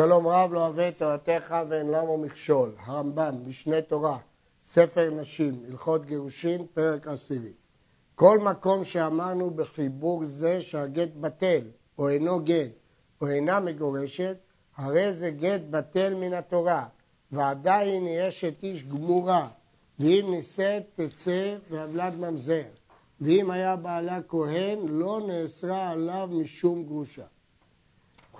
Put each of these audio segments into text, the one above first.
שלום רב לא אוהב את תורתך ואין למו מכשול. הרמב"ם, משנה תורה, ספר נשים, הלכות גירושין, פרק עשירי. כל מקום שאמרנו בחיבור זה שהגט בטל, או אינו גט, או אינה מגורשת, הרי זה גט בטל מן התורה, ועדיין היא אשת איש גמורה, ואם נישאת תצא והבלד ממזר, ואם היה בעלה כהן לא נאסרה עליו משום גרושה.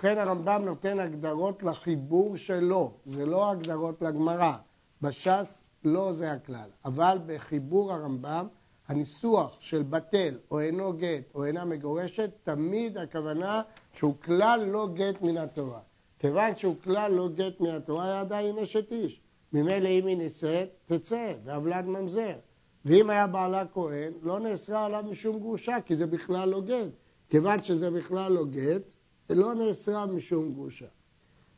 ובכן הרמב"ם נותן הגדרות לחיבור שלו, זה לא הגדרות לגמרא. בש"ס לא זה הכלל, אבל בחיבור הרמב"ם הניסוח של בטל או אינו גט או אינה מגורשת, תמיד הכוונה שהוא כלל לא גט מן התורה. כיוון שהוא כלל לא גט מן התורה, עדיין אשת איש. ממילא אם היא נישאת, תצא, והבלד ממזר. ואם היה בעלה כהן, לא נאסרה עליו משום גרושה, כי זה בכלל לא גט. כיוון שזה בכלל לא גט, לא נאסרה משום גרושה.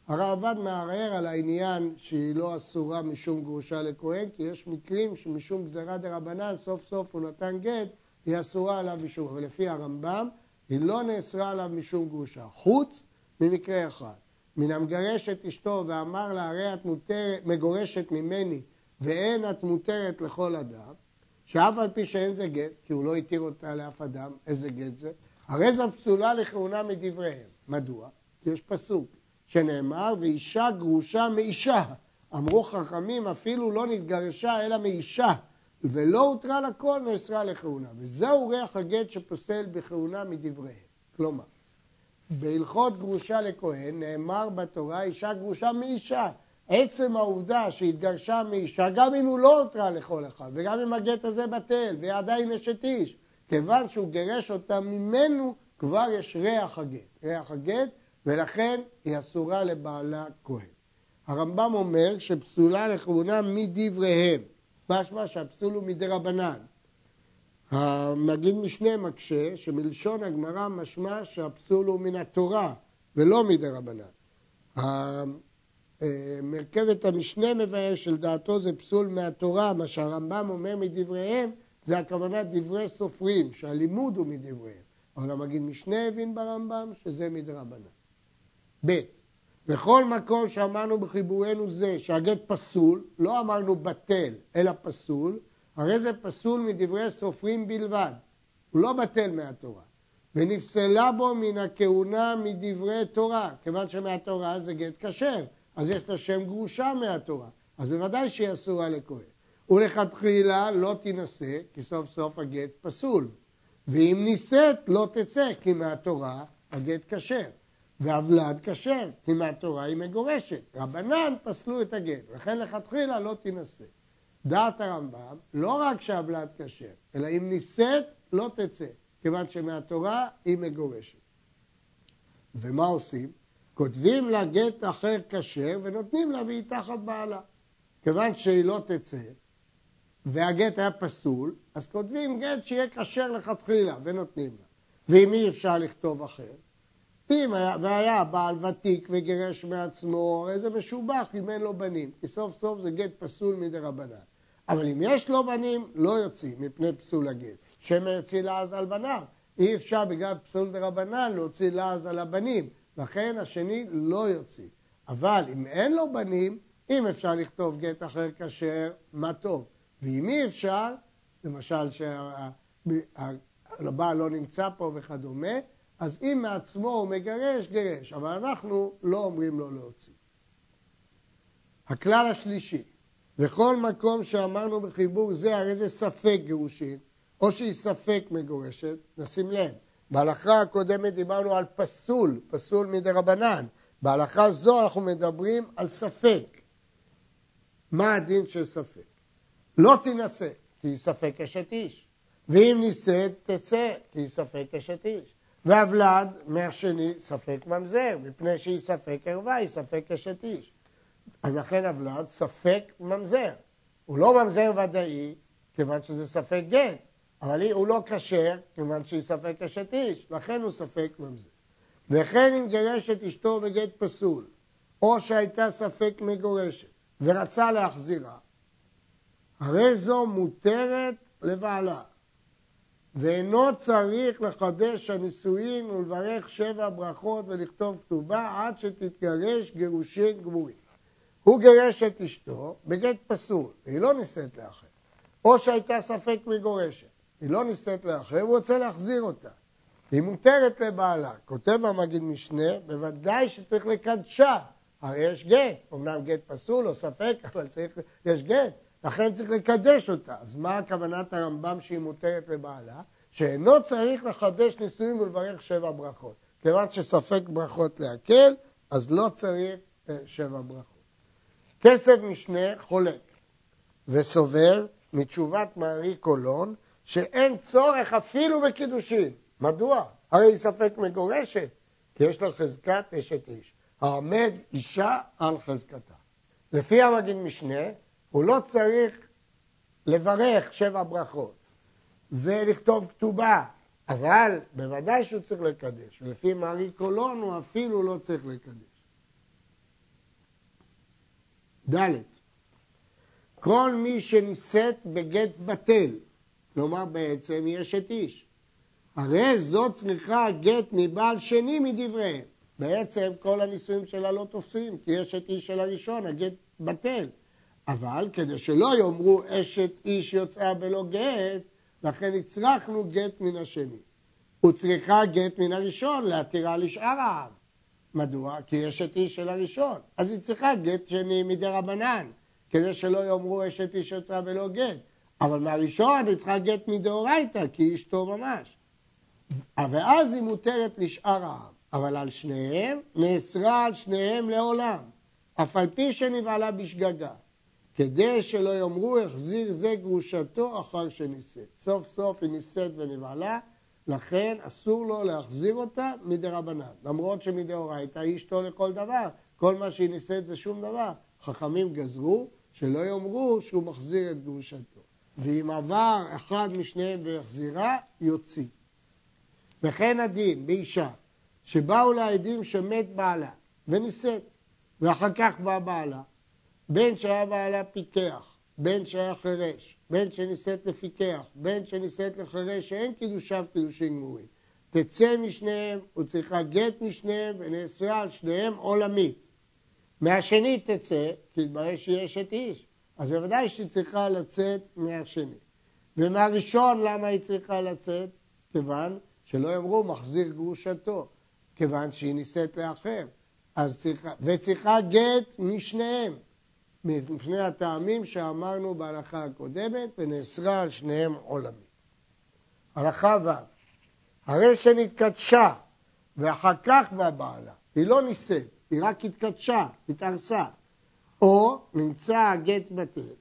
הרעב"ד מערער על העניין שהיא לא אסורה משום גרושה לכהן, כי יש מקרים שמשום גזירה דה רבנן, סוף סוף הוא נתן גט, היא אסורה עליו משום, אבל לפי הרמב"ם, היא לא נאסרה עליו משום גרושה, חוץ ממקרה אחד. מן המגרש את אשתו ואמר לה, הרי את מותרת, מגורשת ממני ואין את מותרת לכל אדם, שאף על פי שאין זה גט, כי הוא לא התיר אותה לאף אדם, איזה גט זה, הרי זו פסולה לכהונה מדבריהם. מדוע? כי יש פסוק שנאמר, ואישה גרושה מאישה. אמרו חכמים, אפילו לא נתגרשה אלא מאישה, ולא הותרה לכל נאסרה לכהונה. וזהו ריח הגט שפוסל בכהונה מדבריהם. כלומר, בהלכות גרושה לכהן נאמר בתורה אישה גרושה מאישה. עצם העובדה שהתגרשה מאישה, גם אם הוא לא הותרה לכל אחד, וגם אם הגט הזה בטל, והיא עדיין אשת איש, כיוון שהוא גירש אותה ממנו, כבר יש ריח הגט. ריח הגט, ולכן היא אסורה לבעלה כהן. הרמב"ם אומר שפסולה לכהונה מדבריהם, משמע שהפסול הוא מדי רבנן. המגיד משנה מקשה שמלשון הגמרא משמע שהפסול הוא מן התורה ולא מדי רבנן. מרכבת המשנה מבאר שלדעתו זה פסול מהתורה, מה שהרמב"ם אומר מדבריהם זה הכוונה דברי סופרים, שהלימוד הוא מדבריהם. אבל המגיד משנה הבין ברמב"ם שזה מדרבנן. ב. בכל מקום שאמרנו בחיבורנו זה שהגט פסול, לא אמרנו בטל, אלא פסול, הרי זה פסול מדברי סופרים בלבד. הוא לא בטל מהתורה. ונפסלה בו מן הכהונה מדברי תורה, כיוון שמהתורה זה גט כשר, אז יש לה שם גרושה מהתורה, אז בוודאי שהיא אסורה לכהן. ולכתחילה לא תינשא, כי סוף סוף הגט פסול. ואם נישאת לא תצא, כי מהתורה הגט כשר. והוולד כשר, כי מהתורה היא מגורשת. רבנן פסלו את הגט, לכן לכתחילה לא תינשא. דעת הרמב"ם, לא רק שהוולד כשר, אלא אם נישאת לא תצא, כיוון שמהתורה היא מגורשת. ומה עושים? כותבים לה גט אחר כשר ונותנים לה והיא תחת בעלה. כיוון שהיא לא תצא, והגט היה פסול, אז כותבים גט שיהיה כשר לכתחילה ונותנים לה. ואם אי אפשר לכתוב אחר, אם היה, והיה בעל ותיק וגירש מעצמו, הרי זה משובח אם אין לו בנים, כי סוף סוף זה גט פסול מדי רבנן. אבל אם יש לו בנים, לא יוצאים מפני פסול הגט. שמא יוציא לעז על בניו. אי אפשר בגלל פסול דה רבנן להוציא לעז על הבנים, לכן השני לא יוציא. אבל אם אין לו בנים, אם אפשר לכתוב גט אחר כשר, מה טוב. ואם אי אפשר, למשל שהבעל לא נמצא פה וכדומה, אז אם מעצמו הוא מגרש, גרש, אבל אנחנו לא אומרים לו להוציא. הכלל השלישי, בכל מקום שאמרנו בחיבור זה, הרי זה ספק גירושין, או שהיא ספק מגורשת, נשים לב. בהלכה הקודמת דיברנו על פסול, פסול מדי רבנן. בהלכה זו אנחנו מדברים על ספק. מה הדין של ספק? לא תינשא, כי ספק אשת איש. ואם נישאת, תצא, כי ספק אשת איש. והוולד, מהשני, ספק ממזר, מפני שהיא ספק ערווה, היא ספק אשת איש. אז לכן הוולד ספק ממזר. הוא לא ממזר ודאי, כיוון שזה ספק גט, אבל הוא לא כשר, כיוון שהיא ספק אשת איש, לכן הוא ספק ממזר. וכן אם גירש את אשתו בגט פסול, או שהייתה ספק מגורשת, ורצה להחזירה, הרי זו מותרת לבעלה. ואינו צריך לחדש הנישואין ולברך שבע ברכות ולכתוב כתובה עד שתתגרש גירושין גמורים. הוא גירש את אשתו בגט פסול, והיא לא נישאת לאחר. או שהייתה ספק מגורשת, היא לא נישאת לאחר, הוא רוצה להחזיר אותה. היא מותרת לבעלה. כותב המגיד משנה, בוודאי שצריך לקדשה. הרי יש גט, אמנם גט פסול או ספק, אבל צריך, יש גט. לכן צריך לקדש אותה. אז מה הכוונת הרמב"ם שהיא מותרת לבעלה? שאינו צריך לחדש נישואים ולברך שבע ברכות. כיוון שספק ברכות להקל, אז לא צריך אה, שבע ברכות. כסף משנה חולק וסובר מתשובת מערי קולון שאין צורך אפילו בקידושין. מדוע? הרי היא ספק מגורשת, כי יש לה חזקת אשת איש. העומד אישה על חזקתה. לפי המגיד משנה, הוא לא צריך לברך שבע ברכות ולכתוב כתובה, אבל בוודאי שהוא צריך לקדש, ולפי מארי קולון הוא אפילו לא צריך לקדש. ד' כל מי שנישאת בגט בטל, כלומר בעצם היא אשת איש, הרי זאת צריכה גט מבעל שני מדבריהם. בעצם כל הנישואים שלה לא תופסים, כי אשת איש של הראשון, הגט בטל. אבל כדי שלא יאמרו אשת איש יוצאה בלא גט, לכן הצרכנו גט מן השני. וצריכה גט מן הראשון להתירה לשאר העם. מדוע? כי אשת איש של הראשון. אז היא צריכה גט שני מדי רבנן, כדי שלא יאמרו אשת איש יוצאה בלא גט. אבל מהראשון היא צריכה גט מדאורייתא, כי היא אשתו ממש. ואז היא מותרת לשאר העם. אבל על שניהם נאסרה על שניהם לעולם, אף על פי שנבעלה בשגגה. כדי שלא יאמרו החזיר זה גרושתו אחר שנישאת. סוף סוף היא נישאת ונבהלה, לכן אסור לו להחזיר אותה מדי רבנן. למרות שמדאורייתא היא אשתו לכל דבר, כל מה שהיא נישאת זה שום דבר. חכמים גזרו שלא יאמרו שהוא מחזיר את גרושתו. ואם עבר אחד משניהם והחזירה, יוציא. וכן הדין באישה שבאו לה עדים שמת בעלה ונישאת, ואחר כך בא בעלה, בין שהיה בעלה פיקח, בין שהיה חירש, בין שנישאת לפיקח, בין שנישאת לחירש שאין קידושיו קידושים גמורים. תצא משניהם וצריכה גט משניהם ונאסרה על שניהם עולמית. מהשני תצא, כי התברר שהיא אשת איש, אז בוודאי שהיא צריכה לצאת מהשני. ומהראשון למה היא צריכה לצאת? כיוון שלא יאמרו מחזיר גרושתו, כיוון שהיא נישאת לאחר. אז צריכה, וצריכה גט משניהם. מפני הטעמים שאמרנו בהלכה הקודמת, ונאסרה על שניהם עולמי. הלכה ו' הרי שנתקדשה ואחר כך בא בעלה, היא לא נישאת, היא רק התקדשה, התארסה, או נמצא הגט בטל,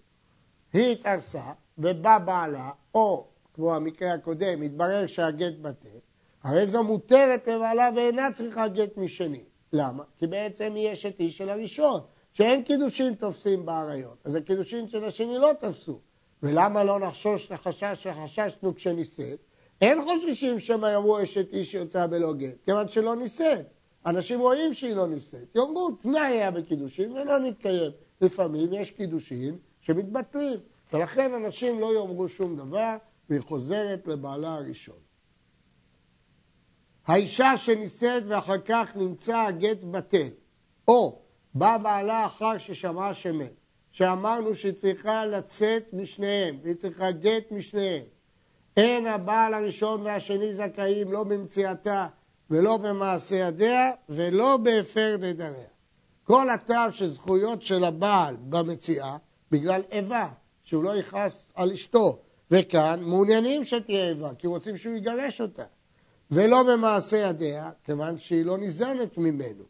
היא התארסה ובא בעלה, או כמו המקרה הקודם, התברר שהגט בטל, הרי זו מותרת לבעלה ואינה צריכה גט משני. למה? כי בעצם היא אשת איש של הראשון. שאין קידושין תופסים באריות, אז הקידושין של השני לא תפסו. ולמה לא נחשוש את החשש שחששנו כשנישאת? אין חוששים שמא יאמרו אשת איש שיוצאה בלא גט, כיוון שלא נישאת. אנשים רואים שהיא לא נישאת. יאמרו, תנאי היה בקידושין ולא נתקיים. לפעמים יש קידושין שמתבטלים, ולכן אנשים לא יאמרו שום דבר, והיא חוזרת לבעלה הראשון. האישה שנישאת ואחר כך נמצא הגט בטל, או בא בעלה אחר ששמעה שמת, שאמרנו שהיא צריכה לצאת משניהם, והיא צריכה גט משניהם. אין הבעל הראשון והשני זכאים לא במציאתה ולא במעשה ידיה ולא בהפר נדריה. כל הטעם של זכויות של הבעל במציאה, בגלל איבה, שהוא לא יכעס על אשתו, וכאן מעוניינים שתהיה איבה, כי רוצים שהוא יגרש אותה. ולא במעשה ידיה, כיוון שהיא לא ניזונת ממנו.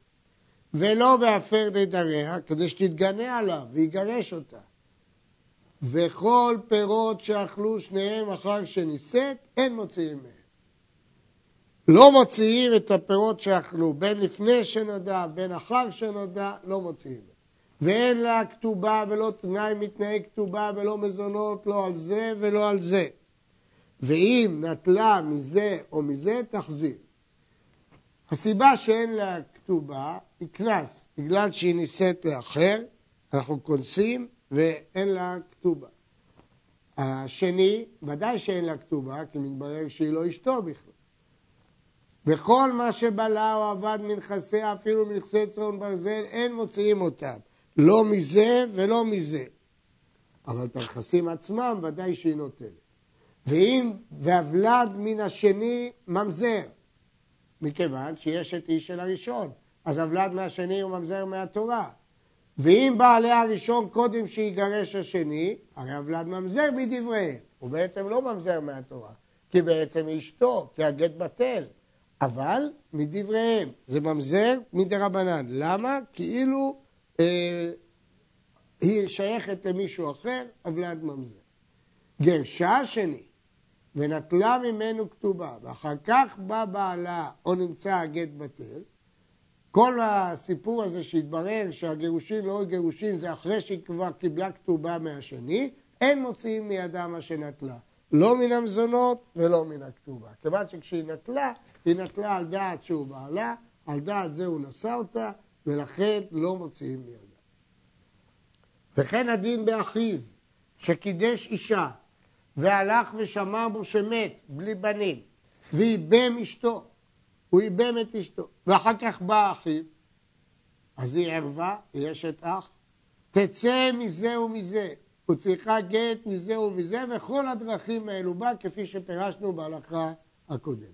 ולא בהפר נדריה, כדי שתתגנה עליו ויגרש אותה. וכל פירות שאכלו שניהם אחר שנישאת, אין מוציאים מהם. לא מוציאים את הפירות שאכלו, בין לפני שנודע, בין אחר שנודע, לא מוציאים. ואין לה כתובה ולא תנאי מתנאי כתובה ולא מזונות, לא על זה ולא על זה. ואם נטלה מזה או מזה, תחזיר. הסיבה שאין לה כתובה היא קנס, בגלל שהיא נישאת לאחר, אנחנו כונסים ואין לה כתובה. השני, ודאי שאין לה כתובה, כי מתברר שהיא לא אשתו בכלל. וכל מה שבלה או עבד מנכסיה, אפילו מנכסי צאן ברזל, אין מוציאים אותם. לא מזה ולא מזה. אבל את הנכסים עצמם ודאי שהיא נוטלת. ואם והבלד מן השני ממזר, מכיוון שיש את איש של הראשון, אז הוולד מהשני הוא ממזר מהתורה. ואם בעלי הראשון קודם שיגרש השני, הרי הוולד ממזר מדבריהם. הוא בעצם לא ממזר מהתורה, כי בעצם אשתו, כי הגט בטל. אבל מדבריהם, זה ממזר מדרבנן. למה? כאילו אה, היא שייכת למישהו אחר, הוולד ממזר. גרשה השני ונטלה ממנו כתובה, ואחר כך בא בעלה או נמצא הגט בטל, כל הסיפור הזה שהתברר שהגירושין לא גירושין זה אחרי שהיא כבר קיבלה כתובה מהשני, אין מוציאים מידה מה שנטלה. לא מן המזונות ולא מן הכתובה. כיוון שכשהיא נטלה, היא נטלה על דעת שהוא בעלה, על דעת זה הוא נשא אותה, ולכן לא מוציאים מידה. וכן הדין באחיו, שקידש אישה, והלך ושמע בו שמת, בלי בנים, ואיבם אשתו, הוא איבם את אשתו, ואחר כך בא אחיו, אז היא ערווה, היא אשת אח, תצא מזה ומזה, הוא צריכה גט מזה ומזה, וכל הדרכים האלו בה, כפי שפירשנו בהלכה הקודמת.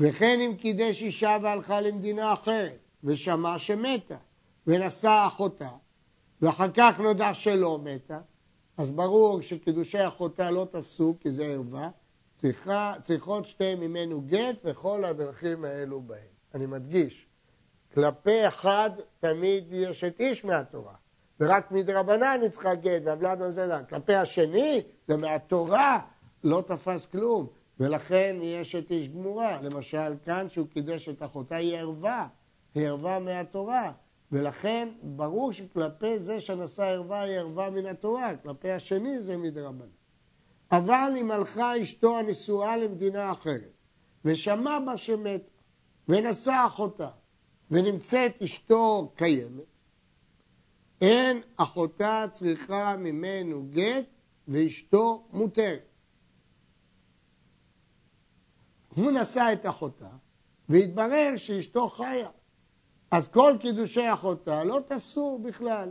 וכן אם קידש אישה והלכה למדינה אחרת, ושמע שמתה, ונשא אחותה, ואחר כך נודע שלא מתה, אז ברור שקידושי אחותה לא תפסו, כי זה ערווה, צריכות שתי ממנו גט וכל הדרכים האלו בהם. אני מדגיש, כלפי אחד תמיד יש את איש מהתורה, ורק מדרבנן היא צריכה גט, והבלד לא זה כלפי השני, זה מהתורה, לא תפס כלום, ולכן יש את איש גמורה. למשל, כאן שהוא קידש את אחותה היא ערווה, היא ערווה מהתורה. ולכן ברור שכלפי זה שנשא ערווה היא ערווה מן התורה, כלפי השני זה מדרבנן. אבל אם הלכה אשתו הנשואה למדינה אחרת, ושמע בה שמת, ונשא אחותה, ונמצאת אשתו קיימת, אין אחותה צריכה ממנו גט ואשתו מותרת. הוא נשא את אחותה, והתברר שאשתו חיה. אז כל קידושי אחותה לא תפסו בכלל,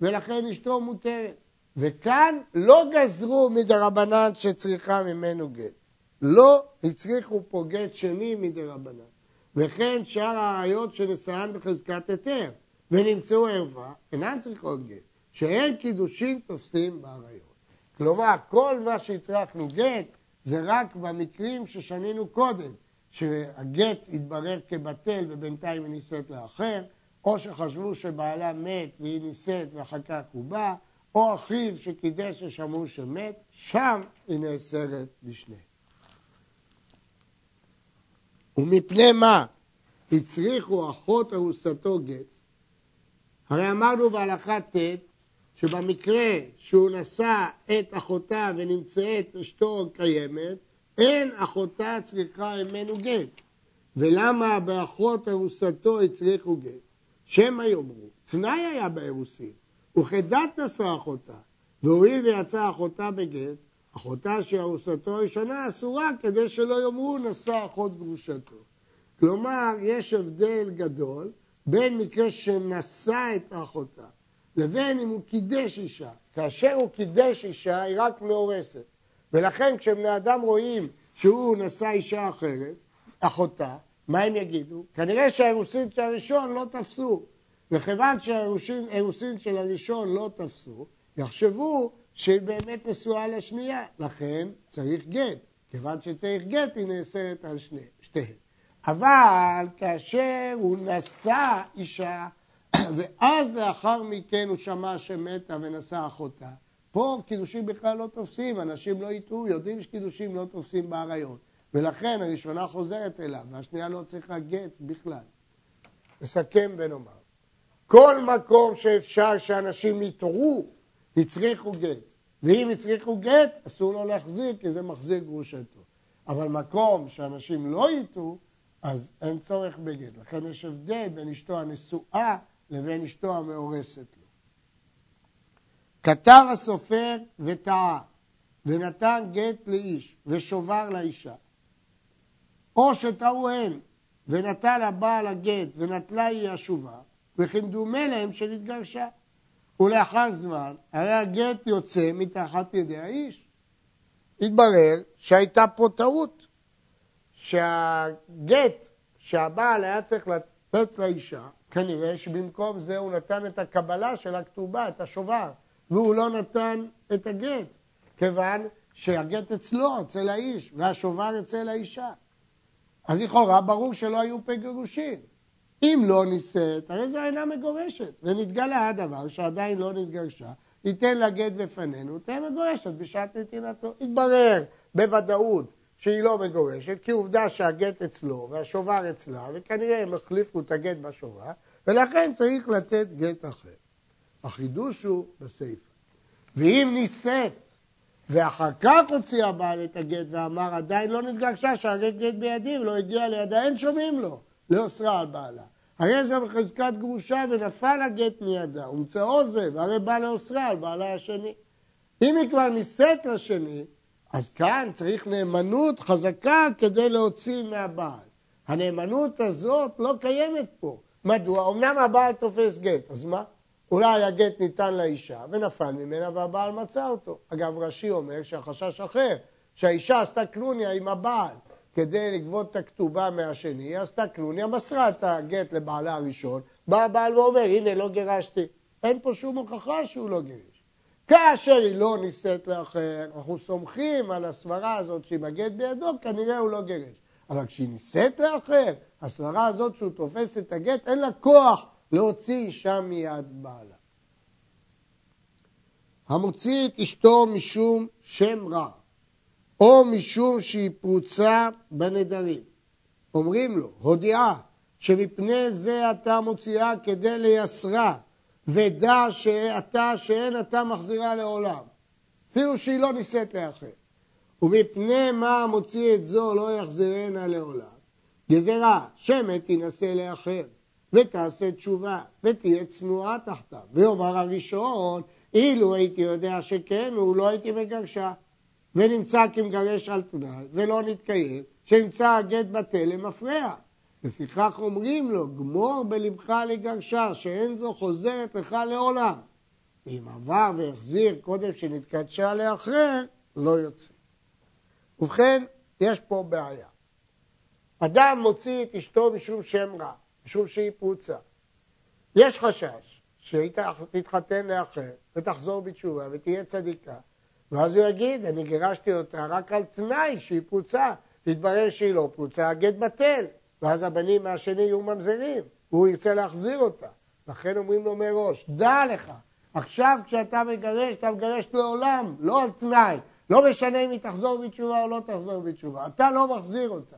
ולכן אשתו מותרת. וכאן לא גזרו מדרבנן שצריכה ממנו גט. לא הצריכו פה גט שני מדרבנן. וכן שאר הראיות שנשאן בחזקת היתר ונמצאו ערווה, אינן צריכות גט. שאין קידושין תופסים באריות. כלומר, כל מה שהצרכנו גט זה רק במקרים ששנינו קודם. שהגט התברר כבטל ובינתיים היא נישאת לאחר, או שחשבו שבעלה מת והיא נישאת ואחר כך הוא בא, או אחיו שקידש ושמעו שמת, שם היא נאסרת לשניהם. ומפני מה הצריכו אחות ארוסתו גט? הרי אמרנו בהלכה ט' שבמקרה שהוא נשא את אחותה ונמצאת אשתו קיימת, אין אחותה צריכה ממנו גט. ולמה באחות ארוסתו הצריכו גט? שמא יאמרו, תנאי היה באירוסין, וכדת נשא אחותה, והואיל ויצאה אחותה בגט, אחותה שארוסתו ראשונה אסורה כדי שלא יאמרו נשא אחות גרושתו. כלומר, יש הבדל גדול בין מקרה שנשא את אחותה לבין אם הוא קידש אישה. כאשר הוא קידש אישה היא רק מאורסת. ולכן כשבני אדם רואים שהוא נשא אישה אחרת, אחותה, מה הם יגידו? כנראה שהאירוסין של הראשון לא תפסו. וכיוון שהאירוסין של הראשון לא תפסו, יחשבו שהיא באמת נשואה לשנייה, לכן צריך גט. כיוון שצריך גט, היא נאסרת על שני, שתיהן. אבל כאשר הוא נשא אישה, ואז לאחר מכן הוא שמע שמתה ונשא אחותה, פה קידושים בכלל לא תופסים, אנשים לא יטעו, יודעים שקידושים לא תופסים באריות. ולכן הראשונה חוזרת אליו, והשנייה לא צריכה גט בכלל. נסכם ונאמר, כל מקום שאפשר שאנשים יטעו, הצריכו גט. ואם הצריכו גט, אסור לו להחזיר, כי זה מחזיר גרושתו. אבל מקום שאנשים לא יטעו, אז אין צורך בגט. לכן יש הבדל בין אשתו הנשואה לבין אשתו המאורסת. כתב הסופר וטעה, ונתן גט לאיש ושובר לאישה, או שטעו הן ונטל הבעל הגט ונטלה היא השובה, וכמדומה להם שנתגרשה. ולאחר זמן, הרי הגט יוצא מתחת ידי האיש. התברר שהייתה פה טעות, שהגט שהבעל היה צריך לתת לאישה, כנראה שבמקום זה הוא נתן את הקבלה של הכתובה, את השובר, והוא לא נתן את הגט, כיוון שהגט אצלו, אצל האיש, והשובר אצל האישה. אז לכאורה ברור שלא היו פה גירושין. אם לא נישאת, הרי זו אינה מגורשת, ונתגלה הדבר שעדיין לא נתגרשה, ייתן לה גט בפנינו, תהיה מגורשת בשעת נתינתו. יתברר בוודאות שהיא לא מגורשת, כי עובדה שהגט אצלו והשובר אצלה, וכנראה הם החליפו את הגט בשובר, ולכן צריך לתת גט אחר. החידוש הוא בסעיף. ואם נישאת ואחר כך הוציא הבעל את הגט ואמר עדיין לא נתגרשה שהגט גט בידי ולא הגיע לידה, אין שומעים לו לאוסרה על בעלה. הרי זה בחזקת גרושה ונפל הגט מידה, ומצאו זה, והרי בא לאוסרה על בעלה השני. אם היא כבר נישאת לשני, אז כאן צריך נאמנות חזקה כדי להוציא מהבעל. הנאמנות הזאת לא קיימת פה. מדוע? אמנם הבעל תופס גט, אז מה? אולי הגט ניתן לאישה ונפל ממנה והבעל מצא אותו. אגב, רש"י אומר שהחשש אחר, שהאישה עשתה קלוניה עם הבעל כדי לגבות את הכתובה מהשני, היא עשתה קלוניה, מסרה את הגט לבעלה הראשון, בא הבעל ואומר, הנה לא גירשתי. אין פה שום הוכחה שהוא לא גירש. כאשר היא לא נישאת לאחר, אנחנו סומכים על הסברה הזאת שאם הגט בידו, כנראה הוא לא גירש. אבל כשהיא נישאת לאחר, הסברה הזאת שהוא תופס את הגט, אין לה כוח להוציא אישה מיד בעלה. המוציא את אשתו משום שם רע, או משום שהיא פרוצה בנדרים. אומרים לו, הודיעה שמפני זה אתה מוציאה כדי לייסרה, ודע שאתה, שאין אתה מחזירה לעולם, אפילו שהיא לא נישאת לאחר. ומפני מה מוציא את זו לא יחזירנה לעולם. גזרה, שמת תינשא לאחר. ותעשה תשובה, ותהיה צנועה תחתיו. ויאמר הראשון, אילו הייתי יודע שכן, הוא לא הייתי מגרשה. ונמצא כמגרש על תנאי, ולא נתקיים, שימצא הגט בטל למפרע. לפיכך אומרים לו, גמור בלבך לגרשה, שאין זו חוזרת לך לעולם. ואם עבר והחזיר קודם שנתקדשה לאחר, לא יוצא. ובכן, יש פה בעיה. אדם מוציא את אשתו משום שם רע. משום שהיא פרוצה. יש חשש שהיא תתחתן לאחר ותחזור בתשובה ותהיה צדיקה, ואז הוא יגיד, אני גירשתי אותה רק על תנאי שהיא פרוצה, תתברר שהיא לא פרוצה, הגט בטל, ואז הבנים מהשני יהיו ממזרים, והוא ירצה להחזיר אותה. לכן אומרים לו מראש, דע לך, עכשיו כשאתה מגרש, אתה מגרש לעולם, לא על תנאי. לא משנה אם היא תחזור בתשובה או לא תחזור בתשובה, אתה לא מחזיר אותה.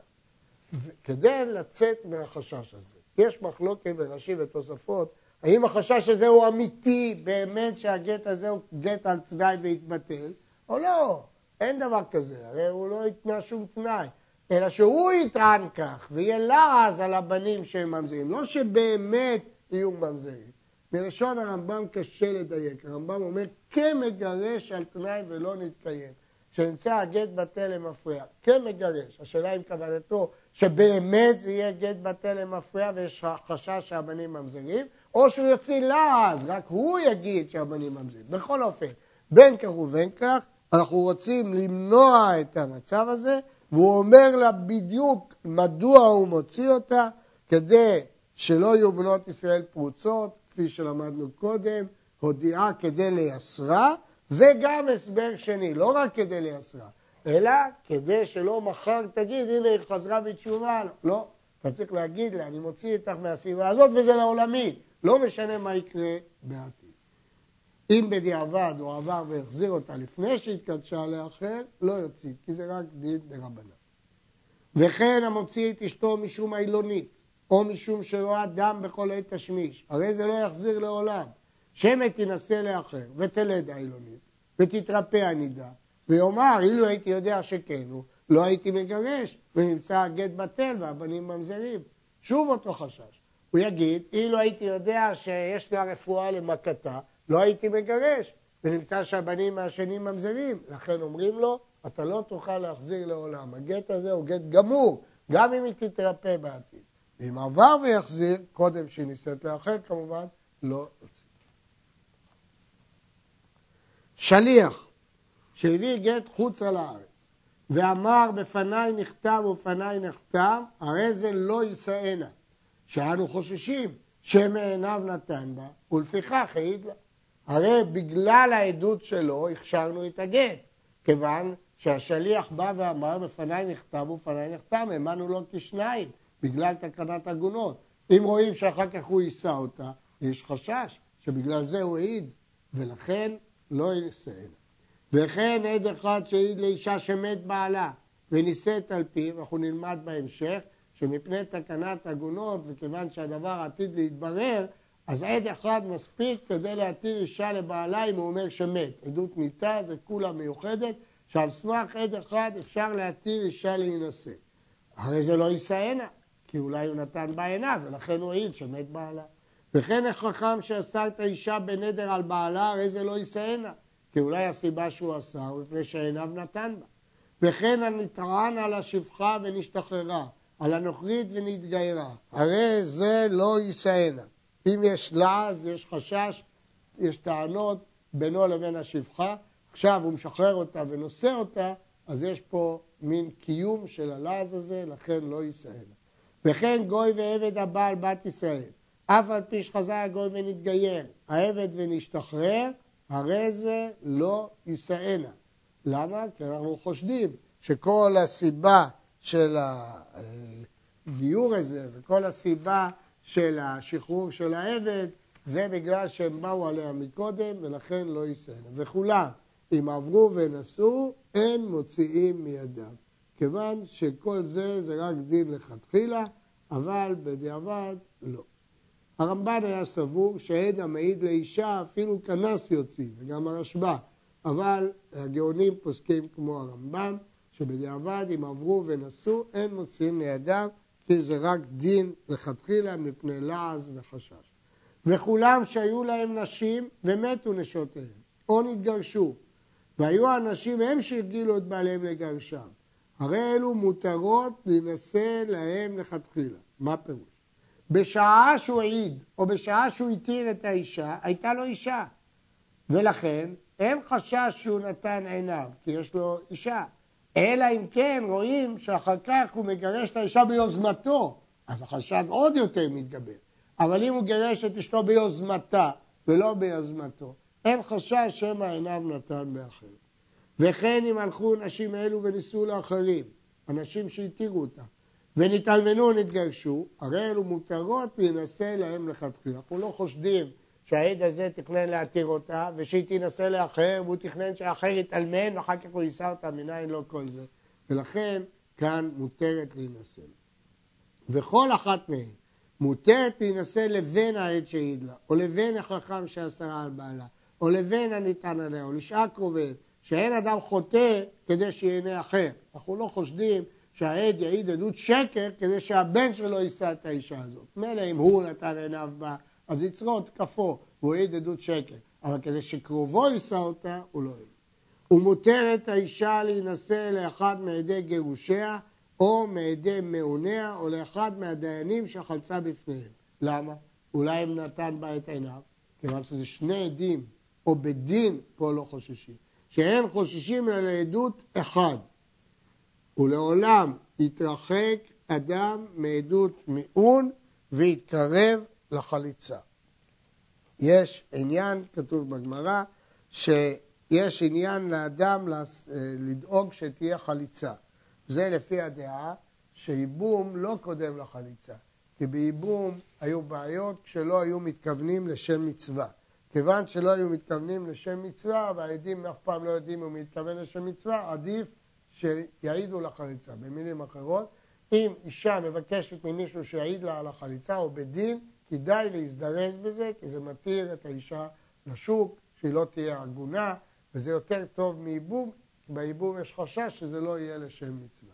כדי לצאת מהחשש הזה, יש מחלוקת בראשי ותוספות, האם החשש הזה הוא אמיתי, באמת שהגט הזה הוא גט על תנאי והתבטל, או לא, אין דבר כזה, הרי הוא לא יתנה שום תנאי, אלא שהוא יטען כך, ויהיה לעז על הבנים שהם ממזרים, לא שבאמת יהיו ממזרים. מלשון הרמב"ם קשה לדייק, הרמב"ם אומר כמגרש על תנאי ולא נתקיים. שנמצא הגט בטל למפרע, כמגרש, השאלה אם כוונתו שבאמת זה יהיה גט בטל למפרע ויש חשש שהבנים ממזרים, או שהוא יוציא לעז, רק הוא יגיד שהבנים ממזרים. בכל אופן, בין כך ובין כך, אנחנו רוצים למנוע את המצב הזה, והוא אומר לה בדיוק מדוע הוא מוציא אותה, כדי שלא יהיו בנות ישראל פרוצות, כפי שלמדנו קודם, הודיעה כדי לייסרה, וגם הסבר שני, לא רק כדי לייסרה, אלא כדי שלא מחר תגיד, הנה היא חזרה בתשובה. לא, אתה צריך להגיד לה, אני מוציא אותך מהסביבה הזאת וזה לעולמי. לא משנה מה יקרה בעתיד. אם בדיעבד הוא עבר והחזיר אותה לפני שהתקדשה לאחר, לא יוציא, כי זה רק דין דרבנן. וכן המוציא את אשתו משום העילונית, או משום שרואה דם בכל עת תשמיש, הרי זה לא יחזיר לעולם. שמא תינשא לאחר ותלד העילונית, ותתרפא הנידה, ויאמר, אילו הייתי יודע שכן הוא, לא הייתי מגרש, ונמצא הגט בטל והבנים ממזרים. שוב אותו חשש. הוא יגיד, אילו הייתי יודע שיש לה רפואה למכתה, לא הייתי מגרש. ונמצא שהבנים מהשנים ממזרים, לכן אומרים לו, אתה לא תוכל להחזיר לעולם. הגט הזה הוא גט גמור, גם אם היא תתרפא בעתיד. ואם עבר ויחזיר, קודם שהיא נישאת לאחר כמובן, לא יוצא. שליח שהביא גט חוצה לארץ ואמר בפניי נכתב ובפניי נכתב, הרי זה לא יישאנה, שאנו חוששים שמעיניו נתן בה ולפיכך העיד לה. הרי בגלל העדות שלו הכשרנו את הגט, כיוון שהשליח בא ואמר בפניי נכתב ובפניי נכתב, האמנו לו כשניים, בגלל תקנת עגונות. אם רואים שאחר כך הוא יישא אותה, יש חשש שבגלל זה הוא העיד, ולכן לא יסיים. וכן עד אחד שהעיד לאישה שמת בעלה ונישאת על פיו, אנחנו נלמד בהמשך, שמפני תקנת עגונות, וכיוון שהדבר עתיד להתברר, אז עד אחד מספיק כדי להתיר אישה לבעלה אם הוא אומר שמת. עדות מיתה זה כולה מיוחדת, שעל סמך עד אחד אפשר להתיר אישה להינשא. הרי זה לא יישאנה, כי אולי הוא נתן בה עיניו, ולכן הוא העיד שמת בעלה. וכן החכם שעשה את האישה בנדר על בעלה, הרי זה לא יישאנה, כי אולי הסיבה שהוא עשה הוא מפני שעיניו נתן בה. וכן הנטען על השפחה ונשתחררה, על הנוכרית ונתגיירה, הרי זה לא יישאנה. אם יש לעז, יש חשש, יש טענות בינו לבין השפחה, עכשיו הוא משחרר אותה ונושא אותה, אז יש פה מין קיום של הלעז הזה, לכן לא יישאנה. וכן גוי ועבד הבעל בת ישראל, אף על פי שחזר הגוי ונתגייר, העבד ונשתחרר, הרי זה לא יישאנה. למה? כי אנחנו חושדים שכל הסיבה של הגיור הזה וכל הסיבה של השחרור של העבד זה בגלל שהם באו עליה מקודם ולכן לא יישאנה. וכולם, אם עברו ונשאו, אין מוציאים מידם. כיוון שכל זה זה רק דין לכתחילה, אבל בדיעבד לא. הרמב"ן היה סבור שעד המעיד לאישה אפילו כנס יוציא, וגם הרשב"א, אבל הגאונים פוסקים כמו הרמב"ם, שבדיעבד אם עברו ונשאו אין מוציאים מידם, כי זה רק דין לכתחילה מפני לעז וחשש. וכולם שהיו להם נשים ומתו נשותיהם, או נתגרשו, והיו הנשים הם שהרגילו את בעליהם לגרשם. הרי אלו מותרות להינשא להם לכתחילה. מה פירוש? בשעה שהוא העיד, או בשעה שהוא התיר את האישה, הייתה לו אישה. ולכן אין חשש שהוא נתן עיניו, כי יש לו אישה. אלא אם כן רואים שאחר כך הוא מגרש את האישה ביוזמתו, אז החשד עוד יותר מתגבר. אבל אם הוא גירש את אשתו ביוזמתה ולא ביוזמתו, אין חשש שמא עיניו נתן באחר. וכן אם הלכו נשים אלו ונישאו לאחרים, אנשים שהתירו אותם, ונתאלמנו ונתגרשו, הרי אלו מותרות להינשא להם לכתחילה. אנחנו לא חושדים שהעד הזה תכנן להתיר אותה, ושהיא תינשא לאחר, והוא תכנן שאחר יתאלמן, ואחר כך הוא יישא אותה, מניין לא כל זה. ולכן כאן מותרת להינשא. וכל אחת מהן מותרת להינשא לבין העד שהעיד לה, או לבין החכם שאסרה על בעלה, או לבין הנטען עליה, או לשאר קרוביהם, שאין אדם חוטא כדי שיהנה אחר. אנחנו לא חושדים שהעד יעיד עדות שקר כדי שהבן שלו יישא את האישה הזאת. מילא אם הוא נתן עיניו בה, אז יצרו את כפו, והוא העיד עדות שקר. אבל כדי שקרובו יישא אותה, הוא לא העיד. ומותרת האישה להינשא לאחד מעדי גירושיה, או מעדי מעוניה, או לאחד מהדיינים שחלצה בפניהם. למה? אולי אם נתן בה את עיניו, כיוון שזה שני עדים, או בדין, פה לא חוששים. שאין חוששים אלא לעדות אחד. ולעולם יתרחק אדם מעדות מיעון ויתקרב לחליצה. יש עניין, כתוב בגמרא, שיש עניין לאדם לדאוג שתהיה חליצה. זה לפי הדעה שייבום לא קודם לחליצה, כי בייבום היו בעיות כשלא היו מתכוונים לשם מצווה. כיוון שלא היו מתכוונים לשם מצווה, והעדים אף פעם לא יודעים אם הוא מתכוון לשם מצווה, עדיף שיעידו לחליצה. במילים אחרות, אם אישה מבקשת ממישהו שיעיד לה על החליצה או בדין, כדאי להזדרז בזה, כי זה מתיר את האישה לשוק, שהיא לא תהיה עגונה, וזה יותר טוב מייבום, כי בייבום יש חשש שזה לא יהיה לשם מצווה.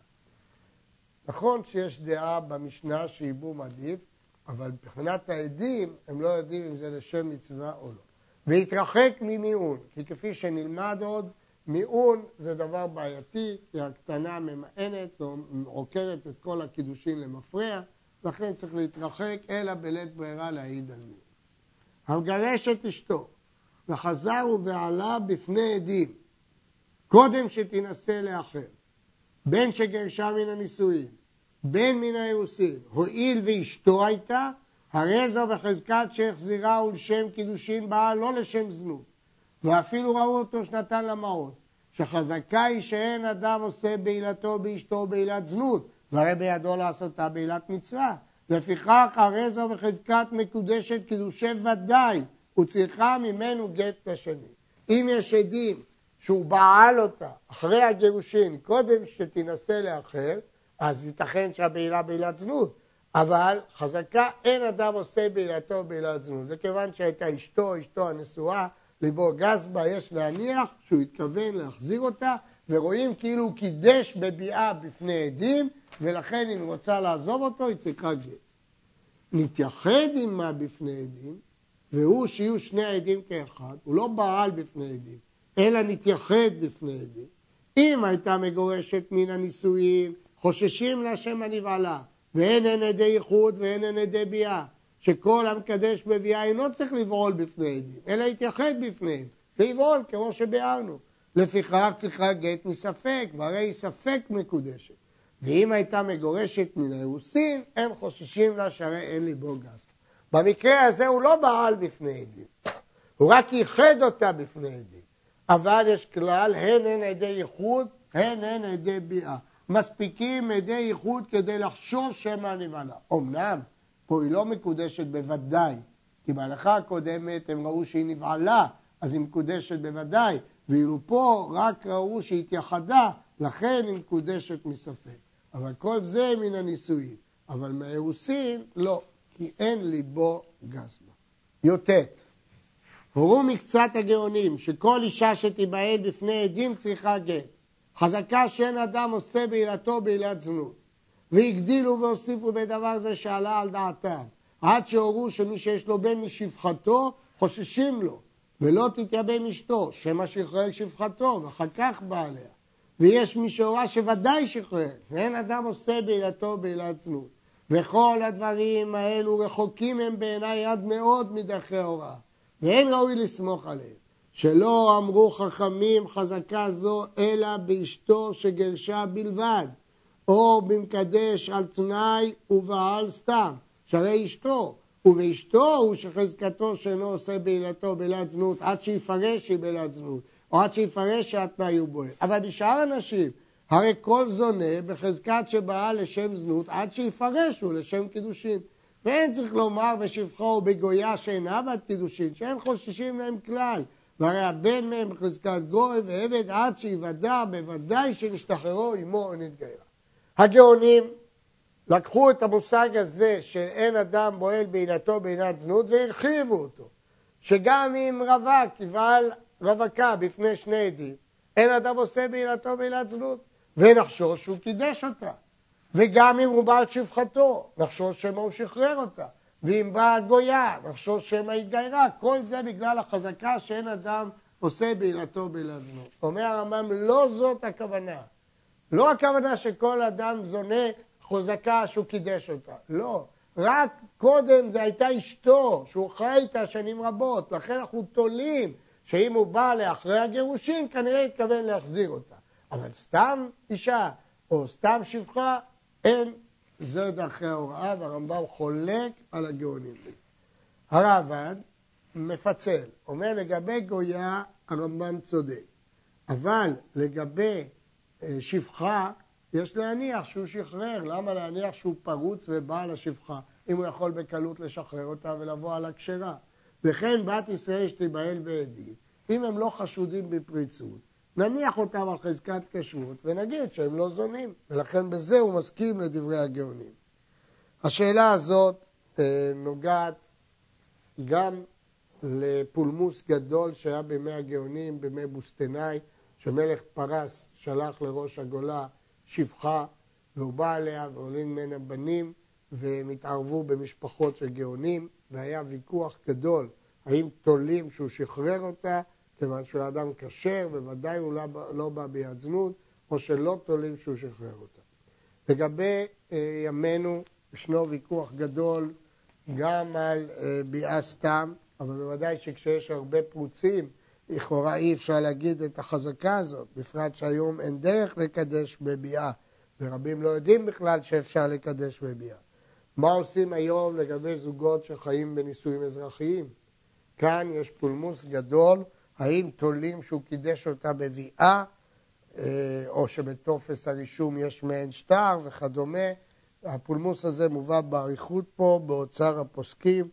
נכון שיש דעה במשנה שייבום עדיף, אבל מבחינת העדים הם לא יודעים אם זה לשם מצווה או לא. והתרחק ממיעון, כי כפי שנלמד עוד, מיעון זה דבר בעייתי, כי הקטנה ממאנת ועוקרת את כל הקידושין למפרע, לכן צריך להתרחק, אלא בלית ברירה להעיד על מיעון. המגרש את אשתו וחזר ובעלה בפני עדים, קודם שתינשא לאחר, בין שגרשה מן הנישואין, בין מן האירוסין, הואיל ואשתו הייתה, הרי זו בחזקת שהחזירה ולשם קידושין בעל, לא לשם זנות. ואפילו ראו אותו שנתן למעות, שחזקה היא שאין אדם עושה בעילתו באשתו בעילת זנות, והרי בידו לעשותה בעילת מצווה. לפיכך הרי זו בחזקת מקודשת קידושי ודאי, וצריכה ממנו גט לשני. אם יש עדים שהוא בעל אותה אחרי הגירושין, קודם שתינשא לאחר, אז ייתכן שהבעילה בעילת זנות. אבל חזקה אין אדם עושה בעילתו בעילת זנות. זה כיוון שהייתה אשתו, אשתו הנשואה, ליבו גס בה, יש להניח שהוא התכוון להחזיר אותה, ורואים כאילו הוא קידש בביאה בפני עדים, ולכן אם היא רוצה לעזוב אותו, היא צריכה גט. נתייחד עמה בפני עדים, והוא שיהיו שני העדים כאחד, הוא לא בעל בפני עדים, אלא נתייחד בפני עדים. אם הייתה מגורשת מן הנישואין, חוששים להשם הנבעלה, ואין הן עדי ייחוד ואין הן עדי ביאה, שכל המקדש בביאה אינו צריך לבעול בפני עדים, אלא יתייחד בפניהם, ויבעול כמו שביארנו. לפיכך צריכה גט מספק, והרי היא ספק מקודשת. ואם הייתה מגורשת מן האירוסין, אין חוששים לה שהרי אין ליבו גס. במקרה הזה הוא לא בעל בפני עדים, הוא רק ייחד אותה בפני עדים. אבל יש כלל, הן הן עדי ייחוד, הן הן עדי ביאה. מספיקים עדי ייחוד כדי לחשוש שמא נבעלה. אמנם, פה היא לא מקודשת בוודאי, כי בהלכה הקודמת הם ראו שהיא נבעלה, אז היא מקודשת בוודאי, ואילו פה רק ראו שהיא התייחדה, לכן היא מקודשת מספק. אבל כל זה מן הנישואין. אבל מהאירוסין, לא, כי אין ליבו גס בה. י"ט הורו מקצת הגאונים שכל אישה שתיבהל בפני עדים צריכה גט. חזקה שאין אדם עושה בעילתו בעילת זנות. והגדילו והוסיפו בדבר זה שעלה על דעתם. עד שהורו שמי שיש לו בן משפחתו, חוששים לו, ולא תתייבם אשתו, שמא שחרר שפחתו, ואחר כך בא עליה. ויש מי שהורה שוודאי שחרר, ואין אדם עושה בעילתו בעילת זנות. וכל הדברים האלו רחוקים הם בעיניי עד מאוד מדרכי ההוראה, ואין ראוי לסמוך עליהם. שלא אמרו חכמים חזקה זו אלא באשתו שגרשה בלבד, או במקדש על תנאי ובעל סתם, שהרי אשתו, ובאשתו הוא שחזקתו שאינו עושה בעילתו בעילת זנות עד שיפרש שהיא בעילת זנות, או עד שיפרש שהתנאי הוא בועל. אבל בשאר הנשים, הרי כל זונה בחזקת שבאה לשם זנות עד שיפרש הוא לשם קידושין. ואין צריך לומר בשבחו ובגויה שאינה בת קידושין, שאין חוששים להם כלל. והרי הבן מהם בחזקת גוי ועבד עד שיוודע בוודאי שנשתחררו עמו או נתגיירה. הגאונים לקחו את המושג הזה שאין אדם בועל בעילתו בעילת זנות והרחיבו אותו. שגם אם רווק יבעל רווקה בפני שני עדים, אין אדם עושה בעילתו בעילת זנות, ונחשוש שהוא קידש אותה. וגם אם הוא בעל שפחתו, נחשוש שמא הוא שחרר אותה. ואם באה גויה, נחשוש שמא התגיירה, כל זה בגלל החזקה שאין אדם עושה בעילתו בעילת זנות. אומר הרמב"ם, לא זאת הכוונה. לא הכוונה שכל אדם זונה חוזקה שהוא קידש אותה, לא. רק קודם זו הייתה אשתו, שהוא חי איתה שנים רבות, לכן אנחנו תולים שאם הוא בא לאחרי הגירושין, כנראה התכוון להחזיר אותה. אבל סתם אישה, או סתם שפחה, אין זה דרכי ההוראה, והרמב"ם חולק על הגאונים. הרעב"ד מפצל, אומר לגבי גויה הרמב"ם צודק, אבל לגבי שפחה יש להניח שהוא שחרר, למה להניח שהוא פרוץ ובעל השפחה, אם הוא יכול בקלות לשחרר אותה ולבוא על הכשרה. וכן בת ישראל שתיבהל בעדים, אם הם לא חשודים בפריצות, נניח אותם על חזקת כשרות ונגיד שהם לא זונים, ולכן בזה הוא מסכים לדברי הגאונים. השאלה הזאת אה, נוגעת גם לפולמוס גדול שהיה בימי הגאונים, בימי בוסטנאי, שמלך פרס שלח לראש הגולה שפחה, והוא בא עליה ועולים ממנה בנים, והם התערבו במשפחות של גאונים, והיה ויכוח גדול האם תולים שהוא שחרר אותה, כיוון שהוא אדם כשר, וודאי הוא לא, לא בא ביד זנות, או שלא תולים שהוא שחרר אותה. לגבי אה, ימינו, ישנו ויכוח גדול גם על אה, ביאה סתם, אבל בוודאי שכשיש הרבה פרוצים, לכאורה אי אפשר להגיד את החזקה הזאת, בפרט שהיום אין דרך לקדש בביאה, ורבים לא יודעים בכלל שאפשר לקדש בביאה. מה עושים היום לגבי זוגות שחיים בנישואים אזרחיים? כאן יש פולמוס גדול, האם תולים שהוא קידש אותה בביאה, אה, או שבטופס הרישום יש מעין שטר וכדומה. הפולמוס הזה מובא באריכות פה, באוצר הפוסקים.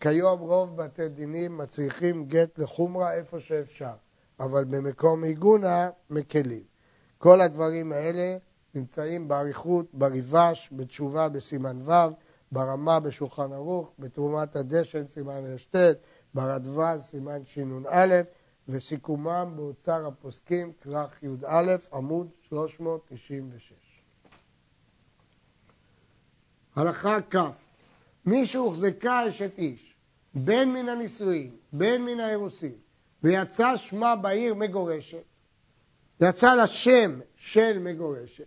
כיום רוב בתי דינים מצריכים גט לחומרה איפה שאפשר, אבל במקום עיגונה מקלים. כל הדברים האלה נמצאים באריכות, בריבש, בתשובה בסימן ו', ברמה בשולחן ערוך, בתרומת הדשן סימן ר"ט, ברדווז סימן שנ"א, וסיכומם באוצר הפוסקים כרך י"א עמוד 396. הלכה כ' מי שהוחזקה אשת איש, בין מן הנישואין, בין מן האירוסין, ויצא שמה בעיר מגורשת, יצא לה שם של מגורשת,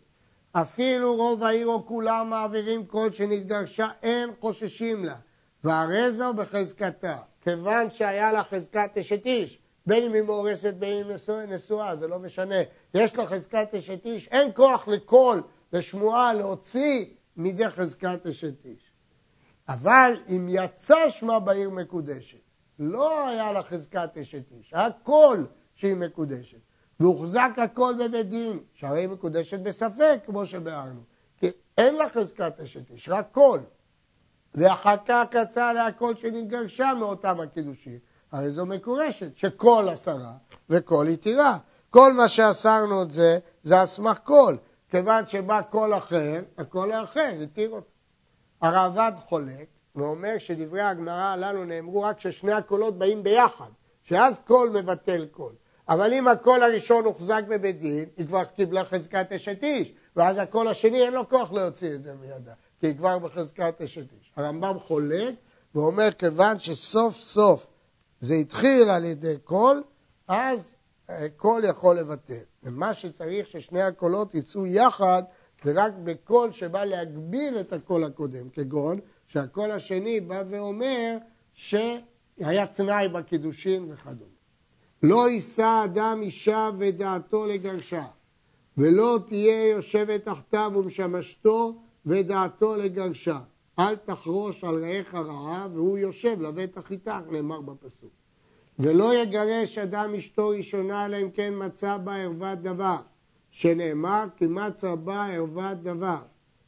אפילו רוב העיר או כולם מעבירים כל שנתגרשה, אין חוששים לה, והרי זו בחזקתה, כיוון שהיה לה חזקת אשת איש, בין אם היא מאורסת בין אם היא נשואה, זה לא משנה. יש לה חזקת אשת איש, אין כוח לקול, לשמועה, להוציא מידי חזקת אשת איש. אבל אם יצא שמה בעיר מקודשת, לא היה לה חזקת אשת איש, קול שהיא מקודשת. והוחזק הכל בבית דין, שהרי היא מקודשת בספק, כמו שביארנו. כי אין לה חזקת אשת איש, רק קול. ואחר כך יצא עליה קול שנתגרשה מאותם הקידושים. הרי זו מותרת, שקול אסרה וקול התירה. כל מה שאסרנו את זה, זה על סמך קול. כיוון שבא קול אחר, הקול האחר התיר אותה. הרעב"ד חולק ואומר שדברי הגמרא הללו נאמרו רק כששני הקולות באים ביחד, שאז קול מבטל קול. אבל אם הקול הראשון הוחזק בבית דין, היא כבר קיבלה חזקת אשת איש, ואז הקול השני אין לו כוח להוציא את זה מידה, כי היא כבר בחזקת אשת איש. הרמב"ם חולק ואומר כיוון שסוף סוף זה התחיל על ידי קול, אז אה, קול יכול לבטל. ומה שצריך ששני הקולות יצאו יחד ורק בקול שבא להגביל את הקול הקודם, כגון שהקול השני בא ואומר שהיה תנאי בקידושין וכדומה. לא יישא אדם אישה ודעתו לגרשה, ולא תהיה יושבת תחתיו ומשמשתו ודעתו לגרשה. אל תחרוש על רעך רעה, והוא יושב לבטח איתך, נאמר בפסוק. ולא יגרש אדם אשתו ראשונה, אלא אם כן מצא בה ערוות דבר, שנאמר כי מצא בה ערוות דבר,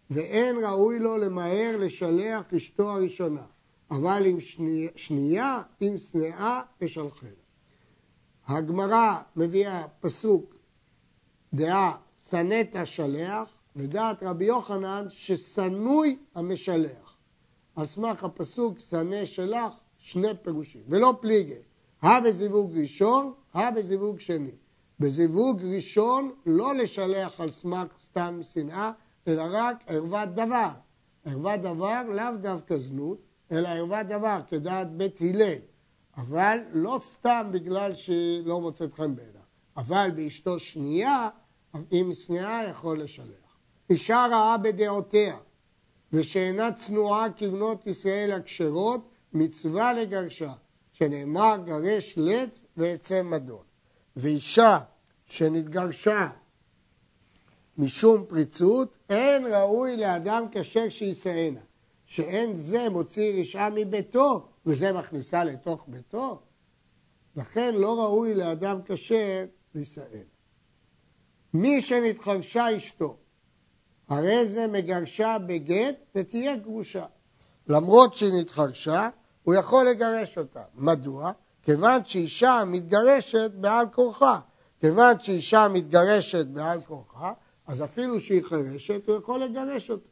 ואין ראוי לו למהר לשלח אשתו הראשונה, אבל עם שני, שנייה, עם שנאה, תשלחנה. הגמרא מביאה פסוק דעה שנאת השלח, ודעת רבי יוחנן ששנוי המשלח. על סמך הפסוק שנא שלח, שני פירושים, ולא פליגי, הא בזיווג ראשון, הא בזיווג שני. בזיווג ראשון לא לשלח על סמך סתם שנאה, אלא רק ערוות דבר. ערוות דבר לאו דווקא זנות, אלא ערוות דבר כדעת בית הלל. אבל לא סתם בגלל שהיא לא מוצאת חן בעיניו. אבל באשתו שנייה, עם שנאה יכול לשלח. אישה רעה בדעותיה, ושאינה צנועה כבנות ישראל הכשרות, מצווה לגרשה, שנאמר גרש לץ ועצי מדון. ואישה שנתגרשה משום פריצות, אין ראוי לאדם כשר שישאנה. שאין זה מוציא רשעה מביתו וזה מכניסה לתוך ביתו? לכן לא ראוי לאדם כשר להישאל. מי שנתחרשה אשתו, הרי זה מגרשה בגט ותהיה גרושה. למרות שהיא נתחרשה, הוא יכול לגרש אותה. מדוע? כיוון שאישה מתגרשת בעל כורחה. כיוון שאישה מתגרשת בעל כורחה, אז אפילו שהיא חירשת, הוא יכול לגרש אותה.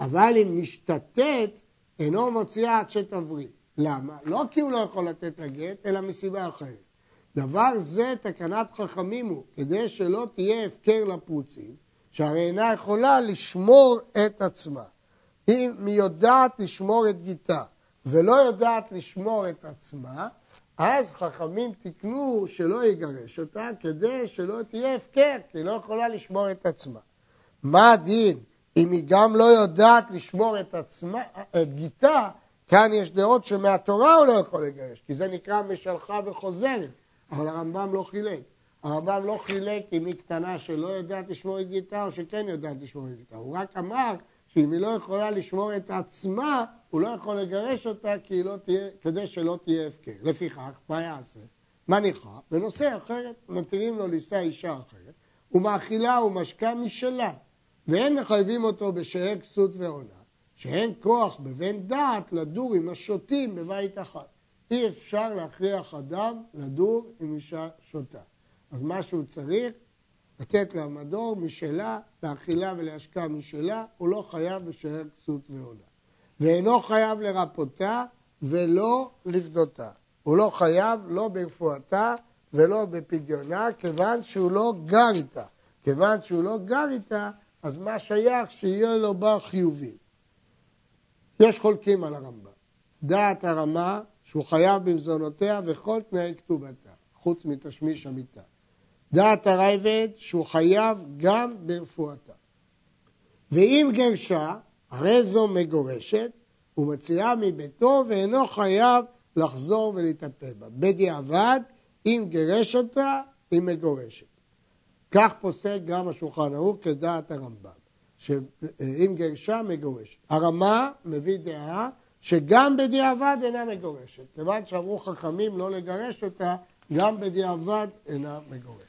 אבל אם נשתתת, אינו מוציאה עד שתבריא. למה? לא כי הוא לא יכול לתת לה גט, אלא מסיבה אחרת. דבר זה תקנת חכמים הוא, כדי שלא תהיה הפקר לפרוצים, שהרי אינה יכולה לשמור את עצמה. אם היא יודעת לשמור את גיתה ולא יודעת לשמור את עצמה, אז חכמים תיקנו שלא יגרש אותה כדי שלא תהיה הפקר, כי היא לא יכולה לשמור את עצמה. מה הדין אם היא גם לא יודעת לשמור את עצמה, את גיתה, כאן יש דעות שמהתורה הוא לא יכול לגרש, כי זה נקרא משלחה וחוזרת, אבל הרמב"ם לא חילק. הרמב"ם לא חילק אם היא קטנה שלא יודעת לשמור את גיתה או שכן יודעת לשמור את גיתה, הוא רק אמר שאם היא לא יכולה לשמור את עצמה, הוא לא יכול לגרש אותה לא תהיה, כדי שלא תהיה הפקר. לפיכך, מה יעשה? מניחה ונושא אחרת, מתירים לו לישא אישה אחרת, ומאכילה ומשקה משלה, ואין מחייבים אותו בשאר כסות ועונה, שאין כוח בבן דעת לדור עם השוטים בבית אחד. אי אפשר להכריח אדם לדור עם אישה שותה. אז מה שהוא צריך, לתת לה מדור משלה, לאכילה ולהשקעה משלה, הוא לא חייב בשאר כסות ועונה. ואינו חייב לרפותה ולא לפדותה. הוא לא חייב לא ברפואתה ולא בפדיונה, כיוון שהוא לא גר איתה. כיוון שהוא לא גר איתה, אז מה שייך שיהיה לו בה חיובי? יש חולקים על הרמב"ם. דעת הרמה שהוא חייב במזונותיה וכל תנאי כתובתה, חוץ מתשמיש המיטה. דעת הרייבד שהוא חייב גם ברפואתה. ואם גרשה, הרי זו מגורשת, ומציעה מביתו ואינו חייב לחזור ולטפל בה. בדיעבד, אם גירש אותה, היא מגורשת. כך פוסק גם השולחן ערוך כדעת הרמב"ם, שאם גרשה מגורשת. הרמה מביא דעה שגם בדיעבד אינה מגורשת. כיוון שאמרו חכמים לא לגרש אותה, גם בדיעבד אינה מגורשת.